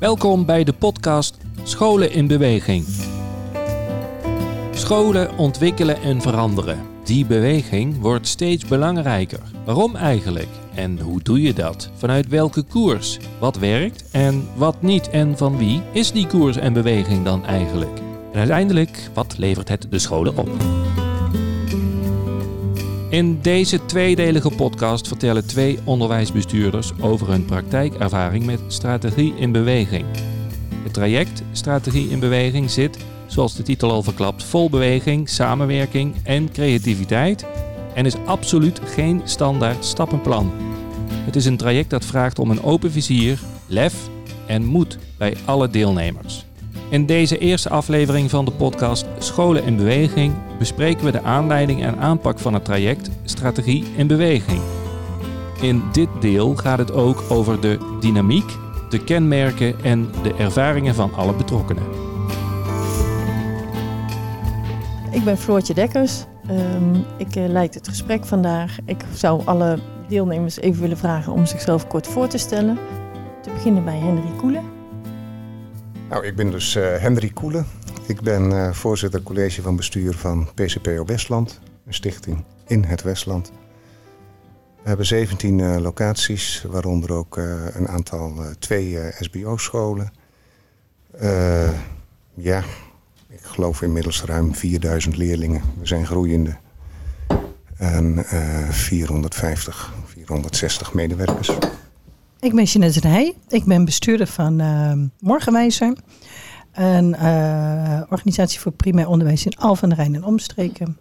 Welkom bij de podcast Scholen in Beweging. Scholen ontwikkelen en veranderen. Die beweging wordt steeds belangrijker. Waarom eigenlijk? En hoe doe je dat? Vanuit welke koers? Wat werkt en wat niet? En van wie is die koers en beweging dan eigenlijk? En uiteindelijk, wat levert het de scholen op? In deze tweedelige podcast vertellen twee onderwijsbestuurders over hun praktijkervaring met strategie in beweging. Het traject Strategie in Beweging zit, zoals de titel al verklapt, vol beweging, samenwerking en creativiteit en is absoluut geen standaard stappenplan. Het is een traject dat vraagt om een open vizier, lef en moed bij alle deelnemers. In deze eerste aflevering van de podcast Scholen in Beweging bespreken we de aanleiding en aanpak van het traject Strategie in Beweging. In dit deel gaat het ook over de dynamiek, de kenmerken en de ervaringen van alle betrokkenen. Ik ben Floortje Dekkers. Ehm, ik uh, leid het gesprek vandaag. Ik zou alle deelnemers even willen vragen om zichzelf kort voor te stellen. Te beginnen bij Henry Koelen. Nou, ik ben dus uh, Henry Koelen. Ik ben uh, voorzitter college van bestuur van PCPO Westland, een stichting in het Westland. We hebben 17 uh, locaties, waaronder ook een aantal twee SBO-scholen. ja, ik geloof inmiddels ruim 4000 leerlingen. We zijn groeiende. En 450, 460 medewerkers. Ik ben Jeanette Rij. Ik ben bestuurder van uh, Morgenwijzer. Een uh, organisatie voor primair onderwijs in Al van de Rijn en omstreken.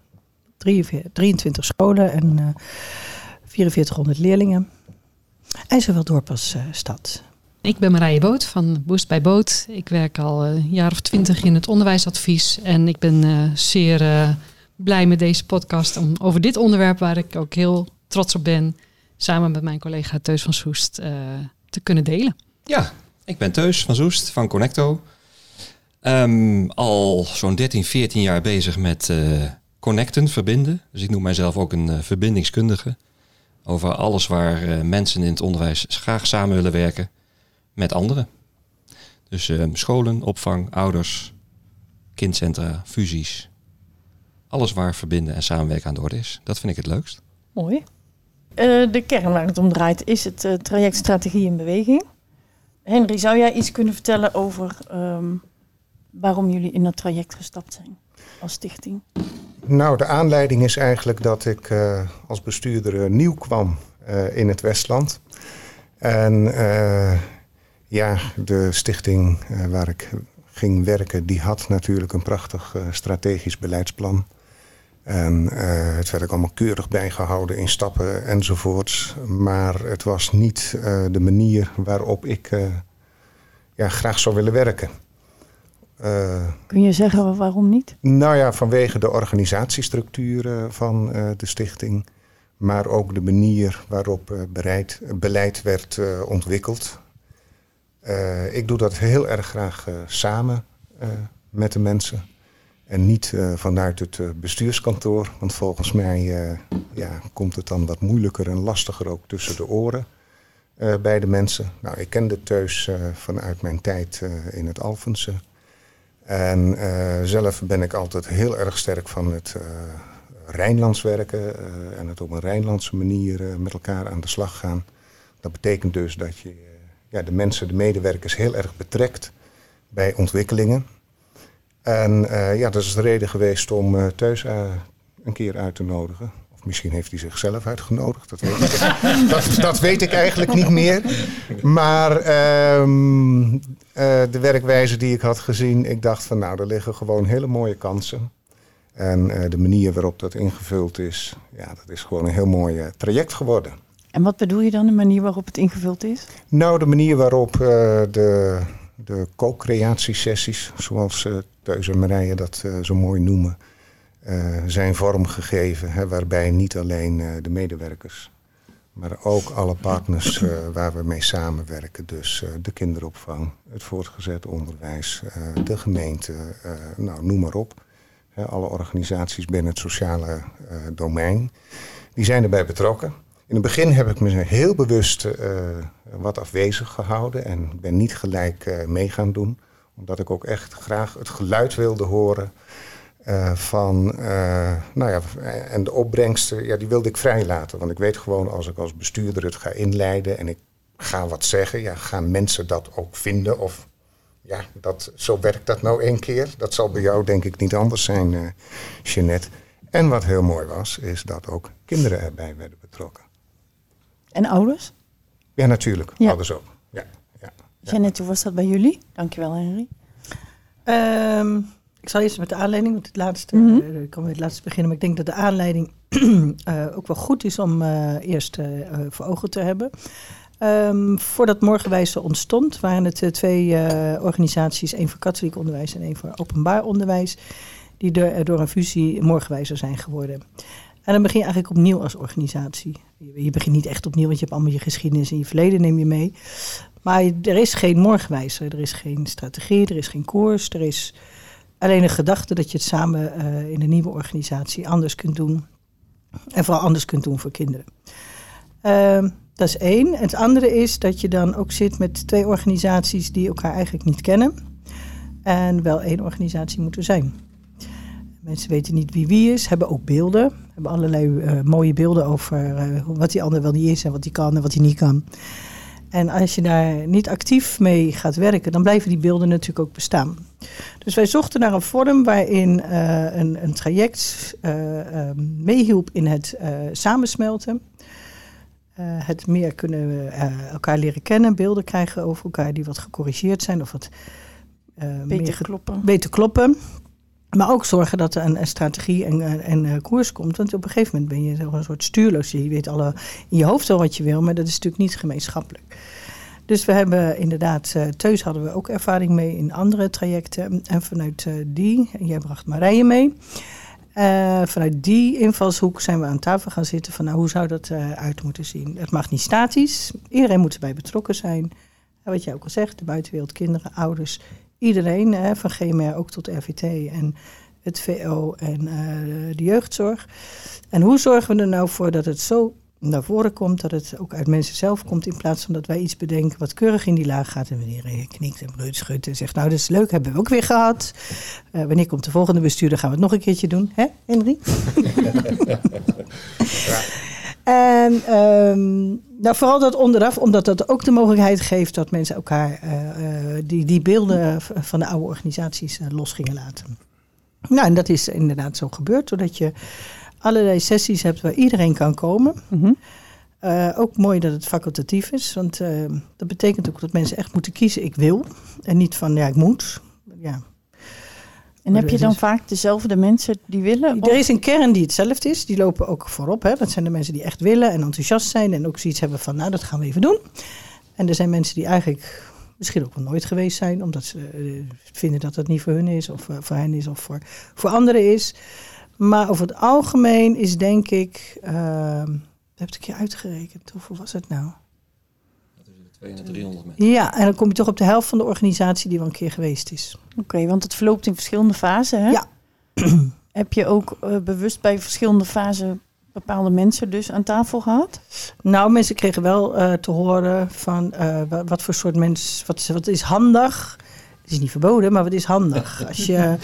23, 23 scholen en uh, 4400 leerlingen. En zowel dorp als stad. Ik ben Marije Boot van Boost bij Boot. Ik werk al een jaar of twintig in het onderwijsadvies. En ik ben zeer blij met deze podcast om over dit onderwerp, waar ik ook heel trots op ben, samen met mijn collega Teus van Soest uh, te kunnen delen. Ja, ik ben Teus van Soest van Connecto. Um, al zo'n 13, 14 jaar bezig met uh, connecten, verbinden. Dus ik noem mijzelf ook een uh, verbindingskundige. Over alles waar mensen in het onderwijs graag samen willen werken met anderen. Dus scholen, opvang, ouders, kindcentra, fusies. Alles waar verbinden en samenwerken aan de orde is. Dat vind ik het leukst. Mooi. Uh, de kern waar het om draait is het uh, traject Strategie in Beweging. Henry, zou jij iets kunnen vertellen over um, waarom jullie in dat traject gestapt zijn als stichting? Nou, de aanleiding is eigenlijk dat ik uh, als bestuurder nieuw kwam in het Westland. En ja, de stichting waar ik ging werken, die had natuurlijk een prachtig strategisch beleidsplan. En uh, het werd ook allemaal keurig bijgehouden in stappen enzovoorts. Maar het was niet uh, de manier waarop ik uh, ja, graag zou willen werken. Kun je zeggen waarom niet? Nou ja, vanwege de organisatiestructuur van de stichting. Maar ook de manier waarop bereid, beleid werd ontwikkeld. ik doe dat heel erg graag samen met de mensen. En niet uh, vanuit het uh, bestuurskantoor, want volgens mij uh, ja, komt het dan wat moeilijker en lastiger ook tussen de oren bij de mensen. Nou, ik ken de Teus vanuit mijn tijd in het Alphense. En zelf ben ik altijd heel erg sterk van het Rijnlands werken en het op een Rijnlandse manier met elkaar aan de slag gaan. Dat betekent dus dat je ja, de mensen, de medewerkers heel erg betrekt bij ontwikkelingen. En uh, ja, dat is de reden geweest om uh, Teus uh, een keer uit te nodigen. Of misschien heeft hij zichzelf uitgenodigd. Dat weet ik, dat, dat weet ik eigenlijk niet meer. Maar um, de werkwijze die ik had gezien, ik dacht van nou, er liggen gewoon hele mooie kansen. En de manier waarop dat ingevuld is, ja, dat is gewoon een heel mooi traject geworden. En wat bedoel je dan, de manier waarop het ingevuld is? Nou, de manier waarop de de co-creatiesessies, zoals uh, en Marije dat uh, zo mooi noemen, uh, zijn vormgegeven. Hè, waarbij niet alleen de medewerkers, maar ook alle partners waar we mee samenwerken. Dus de kinderopvang, het voortgezet onderwijs, de gemeente, nou, noem maar op. Alle organisaties binnen het sociale domein, die zijn erbij betrokken. In het begin heb ik me heel bewust uh, wat afwezig gehouden en ben niet gelijk uh, mee gaan doen, omdat ik ook echt graag het geluid wilde horen uh, van, nou ja, en de opbrengsten, ja, die wilde ik vrijlaten. Want ik weet gewoon als ik als bestuurder het ga inleiden en ik ga wat zeggen, ja, gaan mensen dat ook vinden of ja, dat, zo werkt dat nou één keer. Dat zal bij jou denk ik niet anders zijn, uh, Jeannette. En wat heel mooi was, is dat ook kinderen erbij werden betrokken. En ouders? Ja, natuurlijk. Ja. Ouders ook. Ja, ja, Jeannette, hoe was dat bij jullie? Dankjewel, Henry. Um, ik zal eerst met de aanleiding, want het laatste, mm -hmm. uh, ik kan met het laatste beginnen. Maar ik denk dat de aanleiding uh, ook wel goed is om uh, eerst voor ogen te hebben. Um, voordat Morgenwijzer ontstond, waren het uh, twee uh, organisaties, één voor katholiek onderwijs en één voor openbaar onderwijs, die door, door een fusie Morgenwijzer zijn geworden. En dan begin je eigenlijk opnieuw als organisatie. Je, je, begint niet echt opnieuw, want je hebt allemaal je geschiedenis en je verleden neem je mee. Maar er is geen Morgenwijzer, er is geen strategie, er is geen koers, er is alleen een gedachte dat je het samen in een nieuwe organisatie anders kunt doen. En vooral anders kunt doen voor kinderen. Uh, dat is één. Het andere is dat je dan ook zit met twee organisaties die elkaar eigenlijk niet kennen. En wel één organisatie moeten zijn. Mensen weten niet wie wie is, hebben ook beelden. Hebben allerlei uh, mooie beelden over uh, wat die ander wel niet is en wat die kan en wat hij niet kan. En als je daar niet actief mee gaat werken, dan blijven die beelden natuurlijk ook bestaan. Dus wij zochten naar een vorm waarin uh, een, een, traject meehielp in het samensmelten. Het meer kunnen elkaar leren kennen, beelden krijgen over elkaar die wat gecorrigeerd zijn of wat beter, meer kloppen. beter kloppen. Maar ook zorgen dat er een, strategie en, en koers komt. Want op een gegeven moment ben je een soort stuurloos. Je weet alle in je hoofd wel wat je wil, maar dat is natuurlijk niet gemeenschappelijk. Dus we hebben inderdaad, uh, Teus hadden we ook ervaring mee in andere trajecten. En vanuit uh, die, jij bracht Marije mee. Vanuit die invalshoek zijn we aan tafel gaan zitten van nou, hoe zou dat uit moeten zien. Het mag niet statisch, iedereen moet erbij betrokken zijn. Wat jij ook al zegt, de buitenwereld, kinderen, ouders, iedereen, hè, van GMR ook tot RVT en het VO en uh, de jeugdzorg. En hoe zorgen we er nou voor dat het zo naar voren komt, dat het ook uit mensen zelf komt, in plaats van dat wij iets bedenken wat keurig in die laag gaat en wanneer knikt en breut schudt en zegt, nou dat is leuk, hebben we ook weer gehad. Uh, wanneer komt de volgende bestuurder, gaan we het nog een keertje doen, hè Henry? ja. En um, nou, vooral dat onderaf, omdat dat ook de mogelijkheid geeft dat mensen elkaar uh, uh, die, die beelden van de oude organisaties los gingen laten. Nou, en dat is inderdaad zo gebeurd, doordat je allerlei sessies hebt waar iedereen kan komen. Mm -hmm. uh, ook mooi dat het facultatief is, want uh, dat betekent ook dat mensen echt moeten kiezen: ik wil. En niet van ja, ik moet. Ja. En heb je dan vaak dezelfde mensen die willen? Er is een kern die hetzelfde is, die lopen ook voorop. Hè. Dat zijn de mensen die echt willen en enthousiast zijn en ook zoiets hebben van: nou, dat gaan we even doen. En er zijn mensen die eigenlijk misschien ook wel nooit geweest zijn, omdat ze uh, vinden dat het niet voor hun is, of voor hen is, of voor, voor anderen is. Maar over het algemeen is denk ik, uh, heb ik je uitgerekend, hoeveel was het nou? Tussen de 200 en 300 mensen. Ja, en dan kom je toch op de helft van de organisatie die wel een keer geweest is. Oké, okay, want het verloopt in verschillende fasen, hè? Ja. heb je ook uh, bewust bij verschillende fasen bepaalde mensen dus aan tafel gehad? Nou, mensen kregen wel uh, te horen van uh, wat, wat, voor soort mens, wat, wat is handig. Het is niet verboden, maar wat is handig? Als je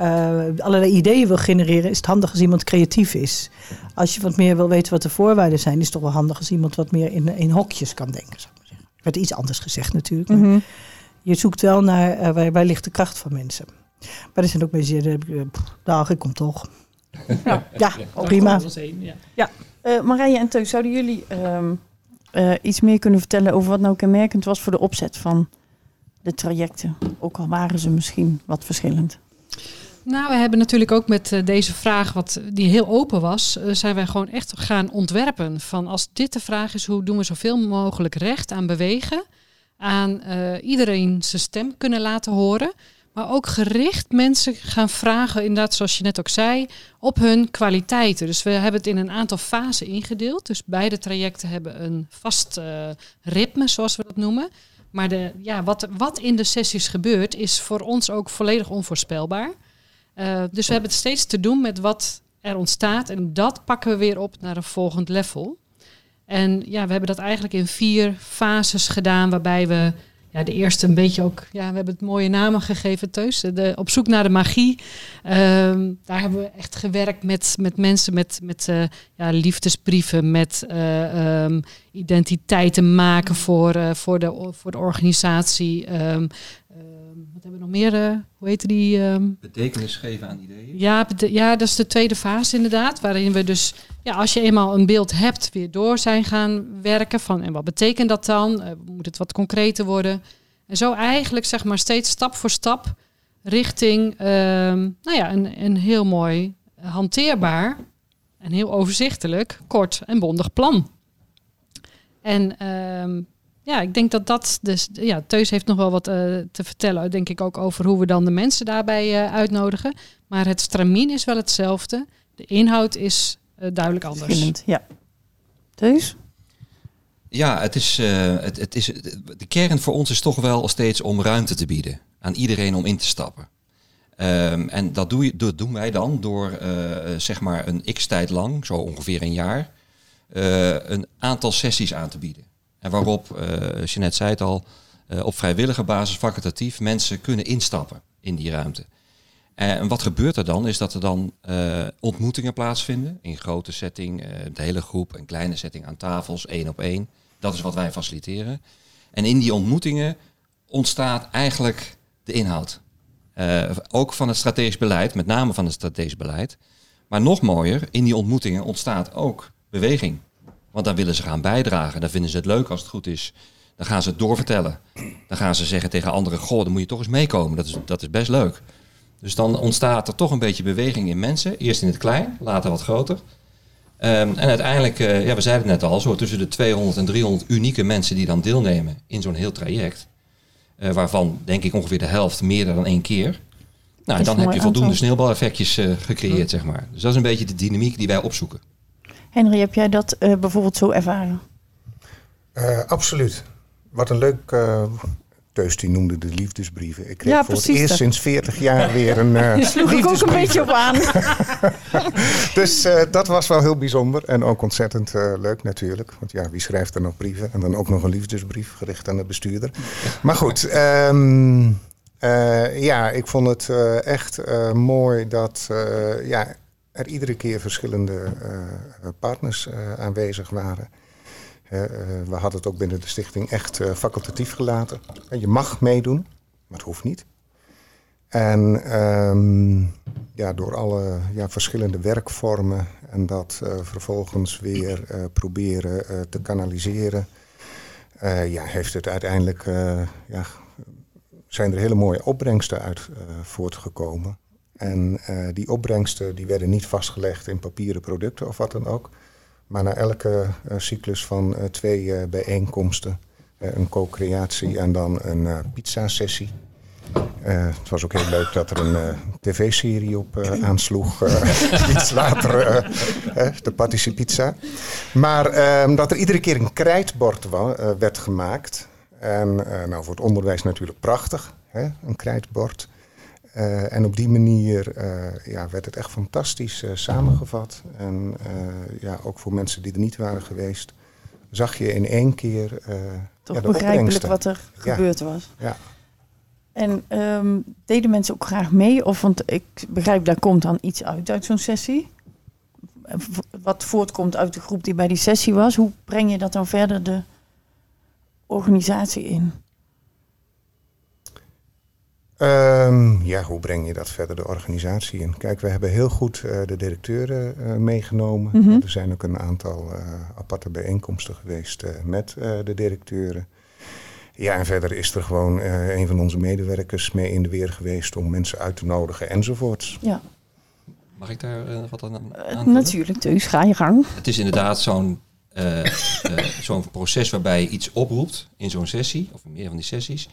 uh, allerlei ideeën wil genereren, is het handig als iemand creatief is. Als je wat meer wil weten wat de voorwaarden zijn, is het toch wel handig als iemand wat meer in, in hokjes kan denken. Er werd iets anders gezegd natuurlijk. Mm -hmm. Je zoekt wel naar uh, waar, waar ligt de kracht van mensen. Maar er zijn ook mensen die zeggen, dag, ik kom toch. Ja, ja, ja prima. ja. ja. Uh, Marije en Teus, zouden jullie um, uh, iets meer kunnen vertellen over wat nou kenmerkend was voor de opzet van de trajecten? Ook al waren ze misschien wat verschillend. Nou, we hebben natuurlijk ook met uh, deze vraag, wat, die heel open was, uh, zijn wij gewoon echt gaan ontwerpen. Van als dit de vraag is, hoe doen we zoveel mogelijk recht aan bewegen? Aan uh, iedereen zijn stem kunnen laten horen. Maar ook gericht mensen gaan vragen, inderdaad, zoals je net ook zei, op hun kwaliteiten. Dus we hebben het in een aantal fasen ingedeeld. Dus beide trajecten hebben een vast ritme, zoals we dat noemen. Maar de, ja, wat, wat in de sessies gebeurt, is voor ons ook volledig onvoorspelbaar. Uh, dus we hebben het steeds te doen met wat er ontstaat. En dat pakken we weer op naar een volgend level. En ja, we hebben dat eigenlijk in vier fases gedaan, waarbij we ja, de eerste een beetje ook, ja, we hebben het mooie namen gegeven, Teus. De, op zoek naar de magie. Ehm, daar hebben we echt gewerkt met, met mensen met, met uh, ja, liefdesbrieven, met uh, um, identiteiten maken voor, voor, de, voor de organisatie. Um, wat hebben we nog meer? hoe heet die? Betekenis geven aan ideeën. Ja, ja, dat is de tweede fase inderdaad. Waarin we dus, ja, als je eenmaal een beeld hebt, weer door zijn gaan werken. Van, en wat betekent dat dan? moet het wat concreter worden? En zo eigenlijk, zeg maar, steeds stap voor stap richting nou ja, een, een heel mooi, hanteerbaar en heel overzichtelijk, kort en bondig plan. En um, ja, ik denk dat dat dus, ja, Teus heeft nog wel wat uh, te vertellen, denk ik ook over hoe we dan de mensen daarbij uh, uitnodigen. Maar het stramien is wel hetzelfde. De inhoud is uh, duidelijk anders. Verschillend, ja. Teus? Ja, het is, het, het is, de kern voor ons is toch wel steeds om ruimte te bieden aan iedereen om in te stappen. Um, en dat, doe je, dat doen wij dan door zeg maar een x-tijd lang, zo ongeveer een jaar, een aantal sessies aan te bieden. En waarop, uh, zei het al, uh, op vrijwillige basis, facultatief, mensen kunnen instappen in die ruimte. En wat gebeurt er dan? Is dat er dan ontmoetingen plaatsvinden in grote setting, de hele groep, een kleine setting aan tafels, één op één. Dat is wat wij faciliteren. En in die ontmoetingen ontstaat eigenlijk de inhoud. ook van het strategisch beleid, met name van het strategisch beleid. Maar nog mooier, in die ontmoetingen ontstaat ook beweging. Want dan willen ze gaan bijdragen. Dan vinden ze het leuk als het goed is. Dan gaan ze het doorvertellen. Dan gaan ze zeggen tegen anderen: Goh, dan moet je toch eens meekomen. Dat is, dat is best leuk. Dus dan ontstaat er toch een beetje beweging in mensen. Eerst in het klein, later wat groter. Um, en uiteindelijk, uh, ja, we zeiden het net al, zo tussen de 200 en 300 unieke mensen die dan deelnemen in zo'n heel traject. Uh, waarvan denk ik ongeveer de helft meer dan één keer. Nou, dan heb je voldoende sneeuwbaleffectjes uh, gecreëerd, zeg maar. Dus dat is een beetje de dynamiek die wij opzoeken. Henry, heb jij dat uh, bijvoorbeeld zo ervaren? Uh, absoluut. Wat een leuk. Uh, Teus die noemde de liefdesbrieven. Ik kreeg ja, voor het eerst dat. sinds 40 jaar weer een. Uh, sloeg ik ook een beetje op aan. dus dat was wel heel bijzonder en ook ontzettend leuk natuurlijk. Want ja, wie schrijft er nog brieven? En dan ook nog een liefdesbrief gericht aan de bestuurder. Maar goed. Um, ja, ik vond het echt mooi dat. ja, er iedere keer verschillende uh, partners uh, aanwezig waren. Uh, we hadden het ook binnen de stichting echt facultatief gelaten. je mag meedoen, maar het hoeft niet. En um, ja, door alle ja, verschillende werkvormen en dat vervolgens weer proberen te kanaliseren, ja, heeft het uiteindelijk, ja, zijn er hele mooie opbrengsten uit voortgekomen. En uh, die opbrengsten die werden niet vastgelegd in papieren producten of wat dan ook. Maar na elke uh, cyclus van uh, twee bijeenkomsten, een co-creatie en dan een pizza-sessie. het was ook heel leuk dat er een tv-serie op aansloeg. iets later de Patissi Maar ehm, dat er iedere keer een krijtbord werd gemaakt. En nou, voor het onderwijs natuurlijk prachtig, hè, een krijtbord. Uh, en op die manier uh, ja, werd het echt fantastisch uh, samengevat. En ja, ook voor mensen die er niet waren geweest, zag je in één keer. Toch ja, begrijpelijk wat er ja. gebeurd was. Ja. En um, deden mensen ook graag mee? Of, want ik begrijp, daar komt dan iets uit uit zo'n sessie. Wat voortkomt uit de groep die bij die sessie was. Hoe breng je dat dan verder de organisatie in? Um, ja, hoe breng je dat verder de organisatie in? Kijk, we hebben heel goed uh, de directeuren uh, meegenomen. Mm -hmm. Er zijn ook een aantal uh, aparte bijeenkomsten geweest met de directeuren. Ja, en verder is er gewoon een van onze medewerkers mee in de weer geweest om mensen uit te nodigen enzovoorts. Ja. Mag ik daar wat aan aan Natuurlijk, dus ga je gang. Het is inderdaad zo'n zo'n proces waarbij je iets oproept in zo'n sessie, of meer van die sessies.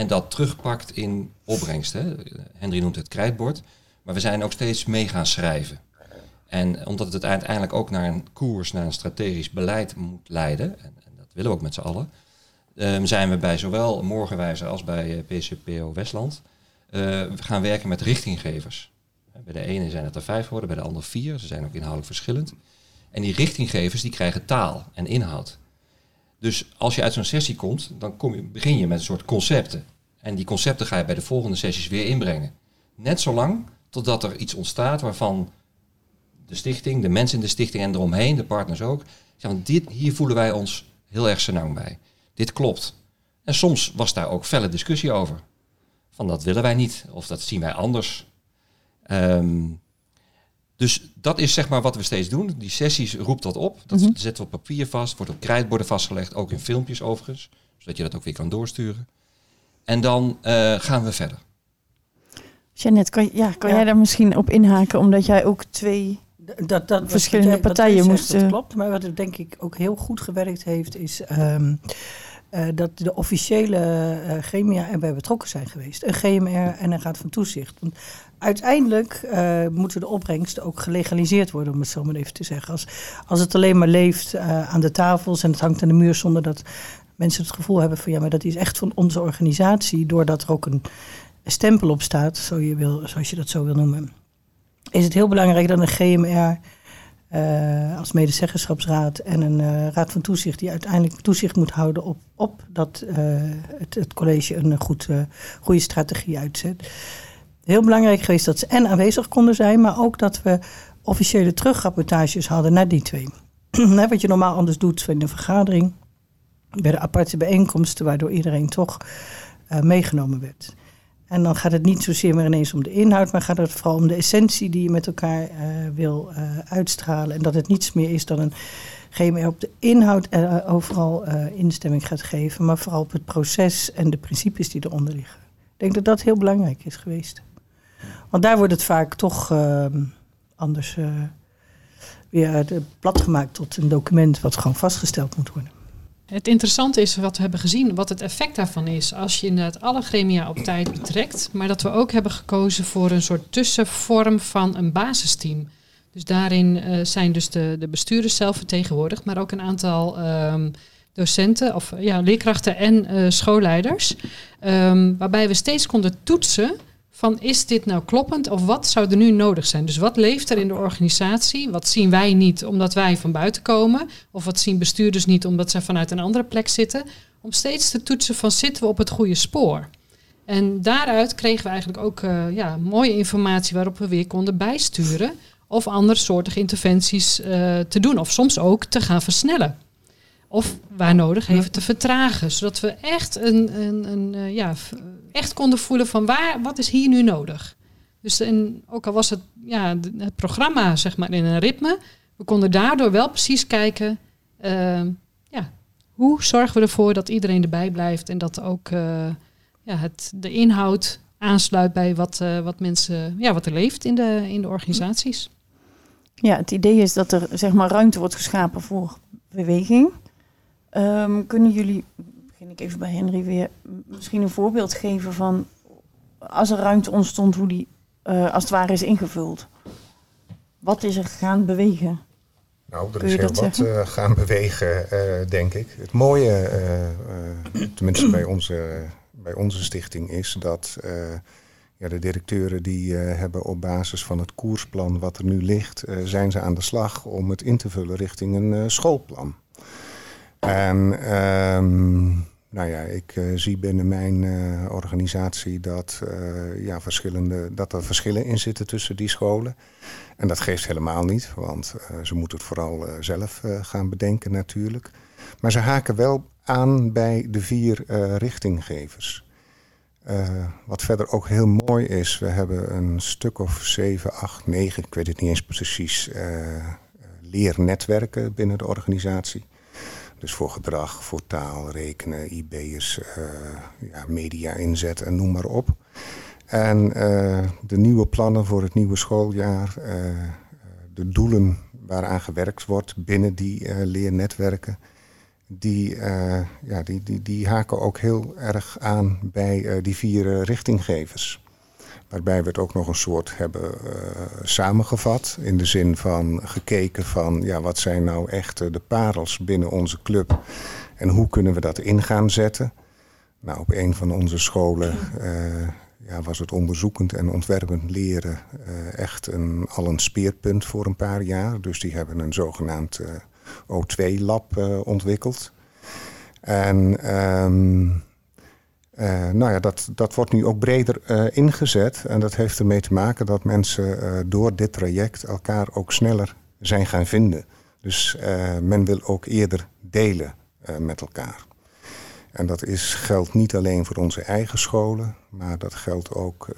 En dat terugpakt in opbrengst. Hè. Henry noemt het krijtbord. Maar we zijn ook steeds mee gaan schrijven. En omdat het uiteindelijk ook naar een koers, naar een strategisch beleid moet leiden, en, en dat willen we ook met z'n allen, um, zijn we bij zowel Morgenwijzer als bij eh, PCPO Westland uh, gaan werken met richtinggevers. Bij de ene zijn het er vijf geworden, bij de andere vier. Ze zijn ook inhoudelijk verschillend. En die richtinggevers die krijgen taal en inhoud. Dus als je uit zo'n sessie komt, dan kom je, begin je met een soort concepten. En die concepten ga je bij de volgende sessies weer inbrengen. Net zolang totdat er iets ontstaat waarvan de stichting, de mensen in de stichting en eromheen, de partners ook, zeggen, dit, hier voelen wij ons heel erg senang bij. Dit klopt. En soms was daar ook felle discussie over. Van dat willen wij niet, of dat zien wij anders. Ehm, dus dat is zeg maar wat we steeds doen. Die sessies roept dat op. Dat Mhm. zetten we op papier vast, wordt op krijtborden vastgelegd, ook in filmpjes overigens, zodat je dat ook weer kan doorsturen. En dan eh, gaan we verder. Jeannette, kan, ja, kan Ja. jij daar misschien op inhaken? Omdat jij ook twee... Dat, dat, Verschillende jij- partijen zegt, moesten- Dat klopt, maar wat er denk ik ook heel goed gewerkt heeft, is ehm, eh, dat de officiële eh, gremia erbij betrokken zijn geweest. Een GMR en een Raad van Toezicht. Want uiteindelijk eh, moeten de opbrengsten ook gelegaliseerd worden, om het zo maar even te zeggen. Als, als het alleen maar leeft eh, aan de tafels en het hangt aan de muur zonder dat mensen het gevoel hebben van ja, maar dat is echt van onze organisatie, doordat er ook een stempel op staat, zo je wil, zoals je dat zo wil noemen is het heel belangrijk dat een GMR eh, als medezeggenschapsraad en een raad van toezicht die uiteindelijk toezicht moet houden op, op dat het, het college een goed, goede strategie uitzet. Heel belangrijk geweest dat ze en aanwezig konden zijn, maar ook dat we officiële terugrapportages hadden naar die twee. Wat je normaal anders doet in een vergadering, bij de aparte bijeenkomsten, waardoor iedereen toch eh, meegenomen werd. En dan gaat het niet zozeer meer ineens om de inhoud, maar gaat het vooral om de essentie die je met elkaar eh, wil eh, uitstralen. En dat het niets meer is dan een GMR op de inhoud overal instemming gaat geven, maar vooral op het proces en de principes die eronder liggen. Ik denk dat dat heel belangrijk is geweest. Want daar wordt het vaak toch eh, anders eh, weer de- plat gemaakt tot een document wat gewoon vastgesteld moet worden. Het interessante is wat we hebben gezien, wat het effect daarvan is. Als je inderdaad alle gremia op tijd betrekt, maar dat we ook hebben gekozen voor een soort tussenvorm van een basisteam. Dus daarin eh, zijn dus de, de bestuurders zelf vertegenwoordigd, maar ook een aantal ehm, docenten of ja, leerkrachten en eh, schoolleiders. Ehm, waarbij we steeds konden toetsen van is dit nou kloppend of wat zou er nu nodig zijn? Dus wat leeft er in de organisatie? Wat zien wij niet omdat wij van buiten komen? Of wat zien bestuurders niet omdat zij vanuit een andere plek zitten? Om steeds te toetsen van zitten we op het goede spoor? En daaruit kregen we eigenlijk ook eh, ja, mooie informatie waarop we weer konden bijsturen. Of andere soorten interventies eh, te doen. Of soms ook te gaan versnellen. Of waar nodig even te vertragen. Zodat we echt, een, een, een, eh, ja, echt konden voelen van waar, wat is hier nu nodig. Dus en ook al was het, ja, het programma zeg maar in een ritme. We konden daardoor wel precies kijken. eh, ja, hoe zorgen we ervoor dat iedereen erbij blijft. En dat ook eh, ja, het, de inhoud aansluit bij wat, eh, wat mensen, ja, wat er leeft in de, in de organisaties. Ja, het idee is dat er zeg maar ruimte wordt geschapen voor beweging. Ehm, kunnen jullie, begin ik even bij Henry weer, misschien een voorbeeld geven van als er ruimte ontstond, hoe die eh, als het ware is ingevuld? Wat is er gaan bewegen? Nou, er Kun is heel wat eh, gaan bewegen, eh, denk ik. Het mooie, tenminste bij onze, bij onze stichting, is dat ja, de directeuren die hebben op basis van het koersplan wat er nu ligt, zijn ze aan de slag om het in te vullen richting een schoolplan. En ehm, nou ja, ik eh, zie binnen mijn eh, organisatie dat, eh, ja, verschillende, dat er verschillen in zitten tussen die scholen. En dat geeft helemaal niet, want ze moeten het vooral zelf gaan bedenken natuurlijk. Maar ze haken wel aan bij de vier richtinggevers. Wat verder ook heel mooi is, we hebben een stuk of zeven, acht, negen, ik weet het niet eens precies, leernetwerken binnen de organisatie. Dus voor gedrag, voor taal, rekenen, IB'ers, eh ja, media inzet en noem maar op. En eh, de nieuwe plannen voor het nieuwe schooljaar, eh, de doelen waaraan gewerkt wordt binnen die leernetwerken, die, ja, die, die, die haken ook heel erg aan bij die vier richtinggevers. Waarbij we het ook nog een soort hebben eh, samengevat. In de zin van gekeken van ja, wat zijn nou echt eh, de parels binnen onze club. En hoe kunnen we dat in gaan zetten. Nou, op een van onze scholen eh, ja, was het onderzoekend en ontwerpend leren echt een, al een speerpunt voor een paar jaar. Dus die hebben een zogenaamd eh, O2-lab uh, ontwikkeld. En ehm, nou ja, dat, dat wordt nu ook breder ingezet. En dat heeft ermee te maken dat mensen door dit traject elkaar ook sneller zijn gaan vinden. Dus men wil ook eerder delen met elkaar. En dat is, geldt niet alleen voor onze eigen scholen, maar dat geldt ook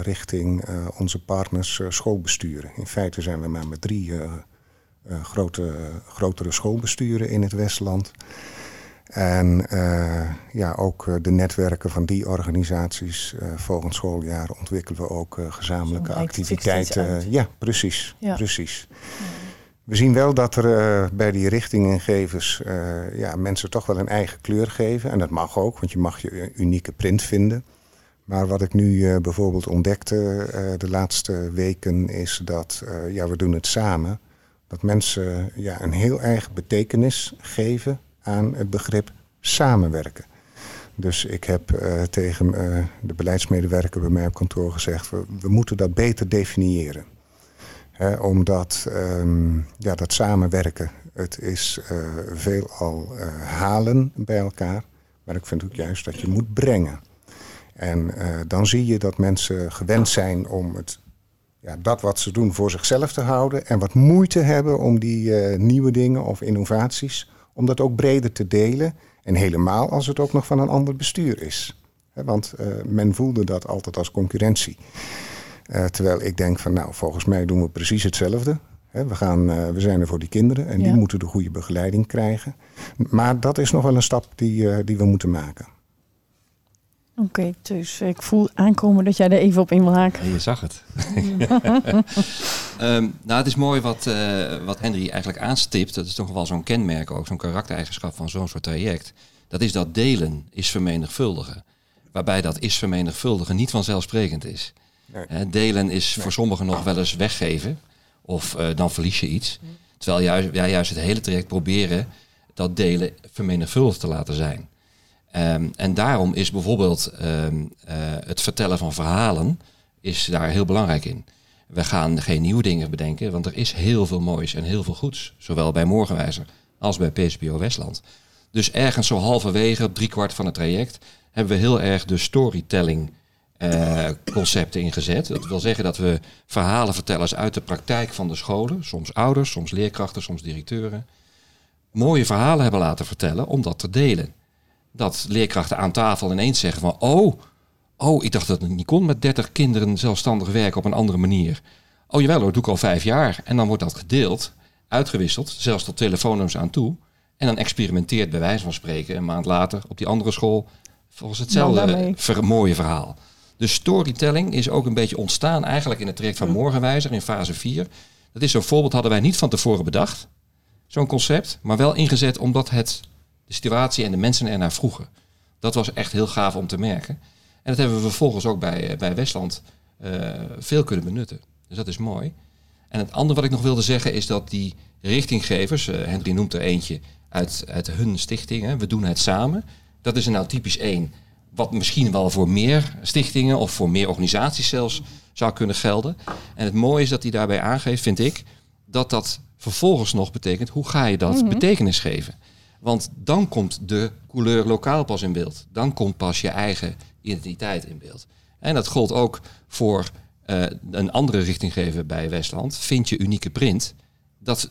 richting onze partners schoolbesturen. In feite zijn we maar met drie grote, grotere schoolbesturen in het Westland. En ja, ook de netwerken van die organisaties volgend schooljaar ontwikkelen we ook gezamenlijke activiteiten. Ja, precies. Ja. precies. Ja. We zien wel dat er uh, bij die richtinggevers uh, ja, mensen toch wel een eigen kleur geven. En dat mag ook, want je mag je unieke print vinden. Maar wat ik nu uh, bijvoorbeeld ontdekte de laatste weken is dat ja, we doen het samen. Dat mensen ja, een heel eigen betekenis geven aan het begrip samenwerken. Dus ik heb tegen de beleidsmedewerker bij mij op kantoor gezegd, we, we moeten dat beter definiëren omdat um, ja, dat samenwerken, het is uh, veelal halen bij elkaar. Maar ik vind ook juist dat je moet brengen. En dan zie je dat mensen gewend zijn om het, ja, dat wat ze doen voor zichzelf te houden. En wat moeite hebben om die nieuwe dingen of innovaties, om dat ook breder te delen. En helemaal als het ook nog van een ander bestuur is. want men voelde dat altijd als concurrentie. Uh, terwijl ik denk van nou, volgens mij doen we precies hetzelfde. we, gaan, uh, we zijn er voor die kinderen en ja. die moeten de goede begeleiding krijgen. Maar dat is nog wel een stap die, uh, die we moeten maken. Oké, okay, dus ik voel aankomen dat jij er even op in wil haken. Ja, je zag het. um, nou, het is mooi wat, wat Henry eigenlijk aanstipt. Dat is toch wel zo'n kenmerk ook, zo'n karaktereigenschap van zo'n soort traject. Dat is dat delen is vermenigvuldigen. Waarbij dat is vermenigvuldigen niet vanzelfsprekend is. Nee. delen is voor sommigen nog wel eens weggeven. Of uh, dan verlies je iets. Terwijl juist, ja, juist het hele traject proberen dat delen vermenigvuldigd te laten zijn. Um, en daarom is bijvoorbeeld um, uh, het vertellen van verhalen is daar heel belangrijk in. We gaan geen nieuwe dingen bedenken, want er is heel veel moois en heel veel goeds. Zowel bij Morgenwijzer als bij PSPO Westland. Dus ergens zo halverwege, op driekwart van het traject, hebben we heel erg de storytelling uh, concepten ingezet. Dat wil zeggen dat we verhalenvertellers uit de praktijk van de scholen, soms ouders, soms leerkrachten, soms directeuren, mooie verhalen hebben laten vertellen om dat te delen. Dat leerkrachten aan tafel ineens zeggen van, oh, oh, ik dacht dat het niet kon met 30 kinderen zelfstandig werken op een andere manier. Oh jawel hoor, doe ik al vijf jaar. En dan wordt dat gedeeld, uitgewisseld, zelfs tot telefoonnummers aan toe. En dan experimenteert bij wijze van spreken een maand later op die andere school volgens hetzelfde ver, mooie verhaal. De storytelling is ook een beetje ontstaan eigenlijk in het traject van Morgenwijzer in fase 4. Dat is zo'n voorbeeld hadden wij niet van tevoren bedacht. Zo'n concept, maar wel ingezet omdat het de situatie en de mensen ernaar vroegen. Dat was echt heel gaaf om te merken. En dat hebben we vervolgens ook bij, eh, bij Westland uh, veel kunnen benutten. Dus dat is mooi. En het andere wat ik nog wilde zeggen is dat die richtinggevers, uh, Henry noemt er eentje uit, uit hun stichting, hè, we doen het samen. Dat is er nou typisch één wat misschien wel voor meer stichtingen of voor meer organisaties zelfs zou kunnen gelden. En het mooie is dat hij daarbij aangeeft, vind ik, dat dat vervolgens nog betekent hoe ga je dat mm -hmm. betekenis geven. Want dan komt de couleur lokaal pas in beeld. Dan komt pas je eigen identiteit in beeld. En dat gold ook voor uh, een andere richtinggever bij Westland. Vind je unieke print. Dat,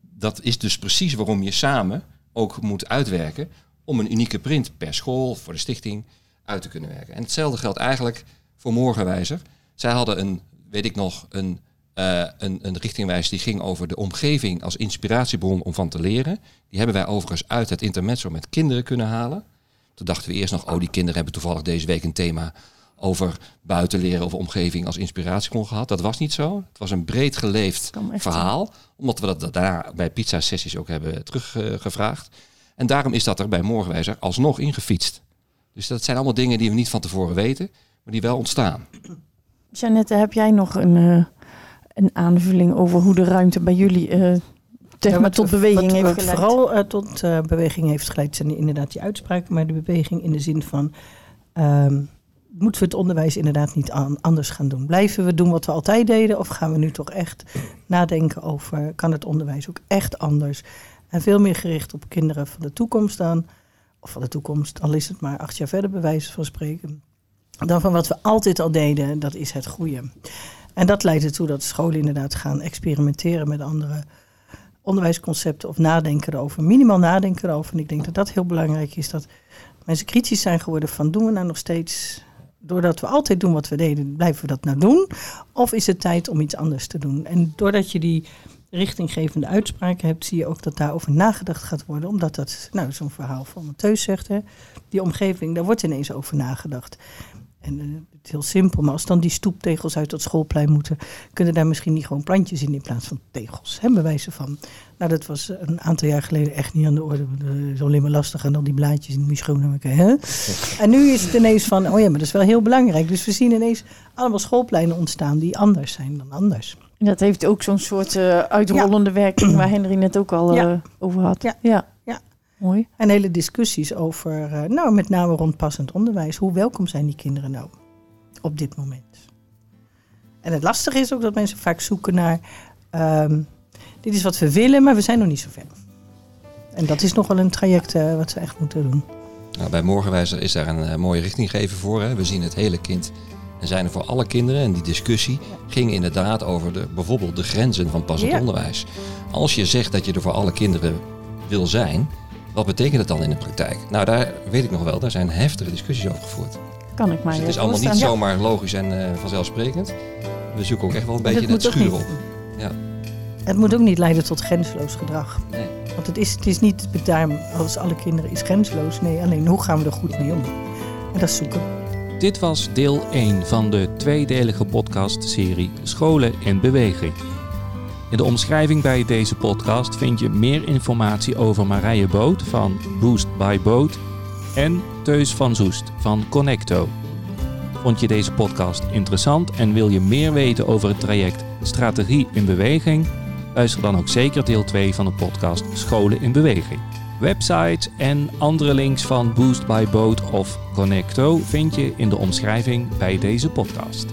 dat is dus precies waarom je samen ook moet uitwerken om een unieke print per school, voor de stichting, uit te kunnen werken. En hetzelfde geldt eigenlijk voor Morgenwijzer. Zij hadden een, weet ik nog, een, uh, een, een richtingwijs die ging over de omgeving als inspiratiebron om van te leren. Die hebben wij overigens uit het intermezzo met kinderen kunnen halen. Toen dachten we eerst nog, oh die kinderen hebben toevallig deze week een thema over buitenleren of omgeving als inspiratiebron gehad. Dat was niet zo. Het was een breed geleefd verhaal. Omdat we dat daarna bij pizza sessies ook hebben teruggevraagd. En daarom is dat er bij Morgenwijzer alsnog ingefietst. Dus dat zijn allemaal dingen die we niet van tevoren weten, maar die wel ontstaan. Jeannette, heb jij nog een, uh, een aanvulling over hoe de ruimte bij jullie uh, ja, wat, tot beweging heeft geleid? Vooral uh, tot beweging heeft geleid zijn inderdaad die uitspraken, maar de beweging in de zin van... Um, moeten we het onderwijs inderdaad niet aan, anders gaan doen? Blijven we doen wat we altijd deden? Of gaan we nu toch echt nadenken over, kan het onderwijs ook echt anders? En veel meer gericht op kinderen van de toekomst dan, of van de toekomst, al is het maar acht jaar verder bij wijze van spreken, dan van wat we altijd al deden, dat is het goede. En dat leidt ertoe dat scholen inderdaad gaan experimenteren met andere onderwijsconcepten of nadenken erover, minimaal nadenken erover. En ik denk dat dat heel belangrijk is, dat mensen kritisch zijn geworden van doen we nou nog steeds, doordat we altijd doen wat we deden, blijven we dat nou doen? Of is het tijd om iets anders te doen? En doordat je die richtinggevende uitspraken hebt, zie je ook dat daarover nagedacht gaat worden. Omdat dat, nou, zo'n verhaal van Mattheus zegt, hè, die omgeving, daar wordt ineens over nagedacht. En eh, het heel simpel, maar als dan die stoeptegels uit dat schoolplein moeten, kunnen daar misschien niet gewoon plantjes in in plaats van tegels. Hè, bij wijze van. Nou, dat was een aantal jaar geleden echt niet aan de orde. Dat is alleen maar lastig en al die blaadjes in die schoonmaken. Hè? En nu is het ineens van, oh ja, maar dat is wel heel belangrijk. Dus we zien ineens allemaal schoolpleinen ontstaan die anders zijn dan anders. En dat heeft ook zo'n soort uh, uitrollende werking waar Henry net ook al uh, Ja. over had. Ja. ja. Mooi. En hele discussies over, eh, nou met name rond passend onderwijs. Hoe welkom zijn die kinderen nou op dit moment? En het lastige is ook dat mensen vaak zoeken naar, ehm, dit is wat we willen, maar we zijn nog niet zo ver. En dat is nog wel een traject eh, wat ze echt moeten doen. Nou, bij Morgenwijzer is daar een eh, mooie richtinggever voor. Hè. We zien het hele kind en zijn er voor alle kinderen. En die discussie ging inderdaad over de, bijvoorbeeld de grenzen van passend Ja. onderwijs. Als je zegt dat je er voor alle kinderen wil zijn, wat betekent dat dan in de praktijk? Nou, daar weet ik nog wel, daar zijn heftige discussies over gevoerd. Kan ik maar Dus het is allemaal niet zomaar logisch en eh, vanzelfspend. We zoeken ook echt wel een beetje dat het moet ook schuur op. niet- Ja. Het moet ook niet leiden tot grenzeloos gedrag. Nee. Want het is, het is niet daarom als alle kinderen is grenzeloos. Nee, alleen hoe gaan we er goed mee om? En dat zoeken. Dit was deel 1 van de tweedelige podcastserie Scholen in Beweging. In de omschrijving bij deze podcast vind je meer informatie over Marije Boot van Boost by Boot en Teus van Zoest van Connecto. Vond je deze podcast interessant en wil je meer weten over het traject Strategie in Beweging? Luister dan ook zeker deel 2 van de podcast Scholen in Beweging. Websites en andere links van Boost by Boat of Connecto vind je in de omschrijving bij deze podcast.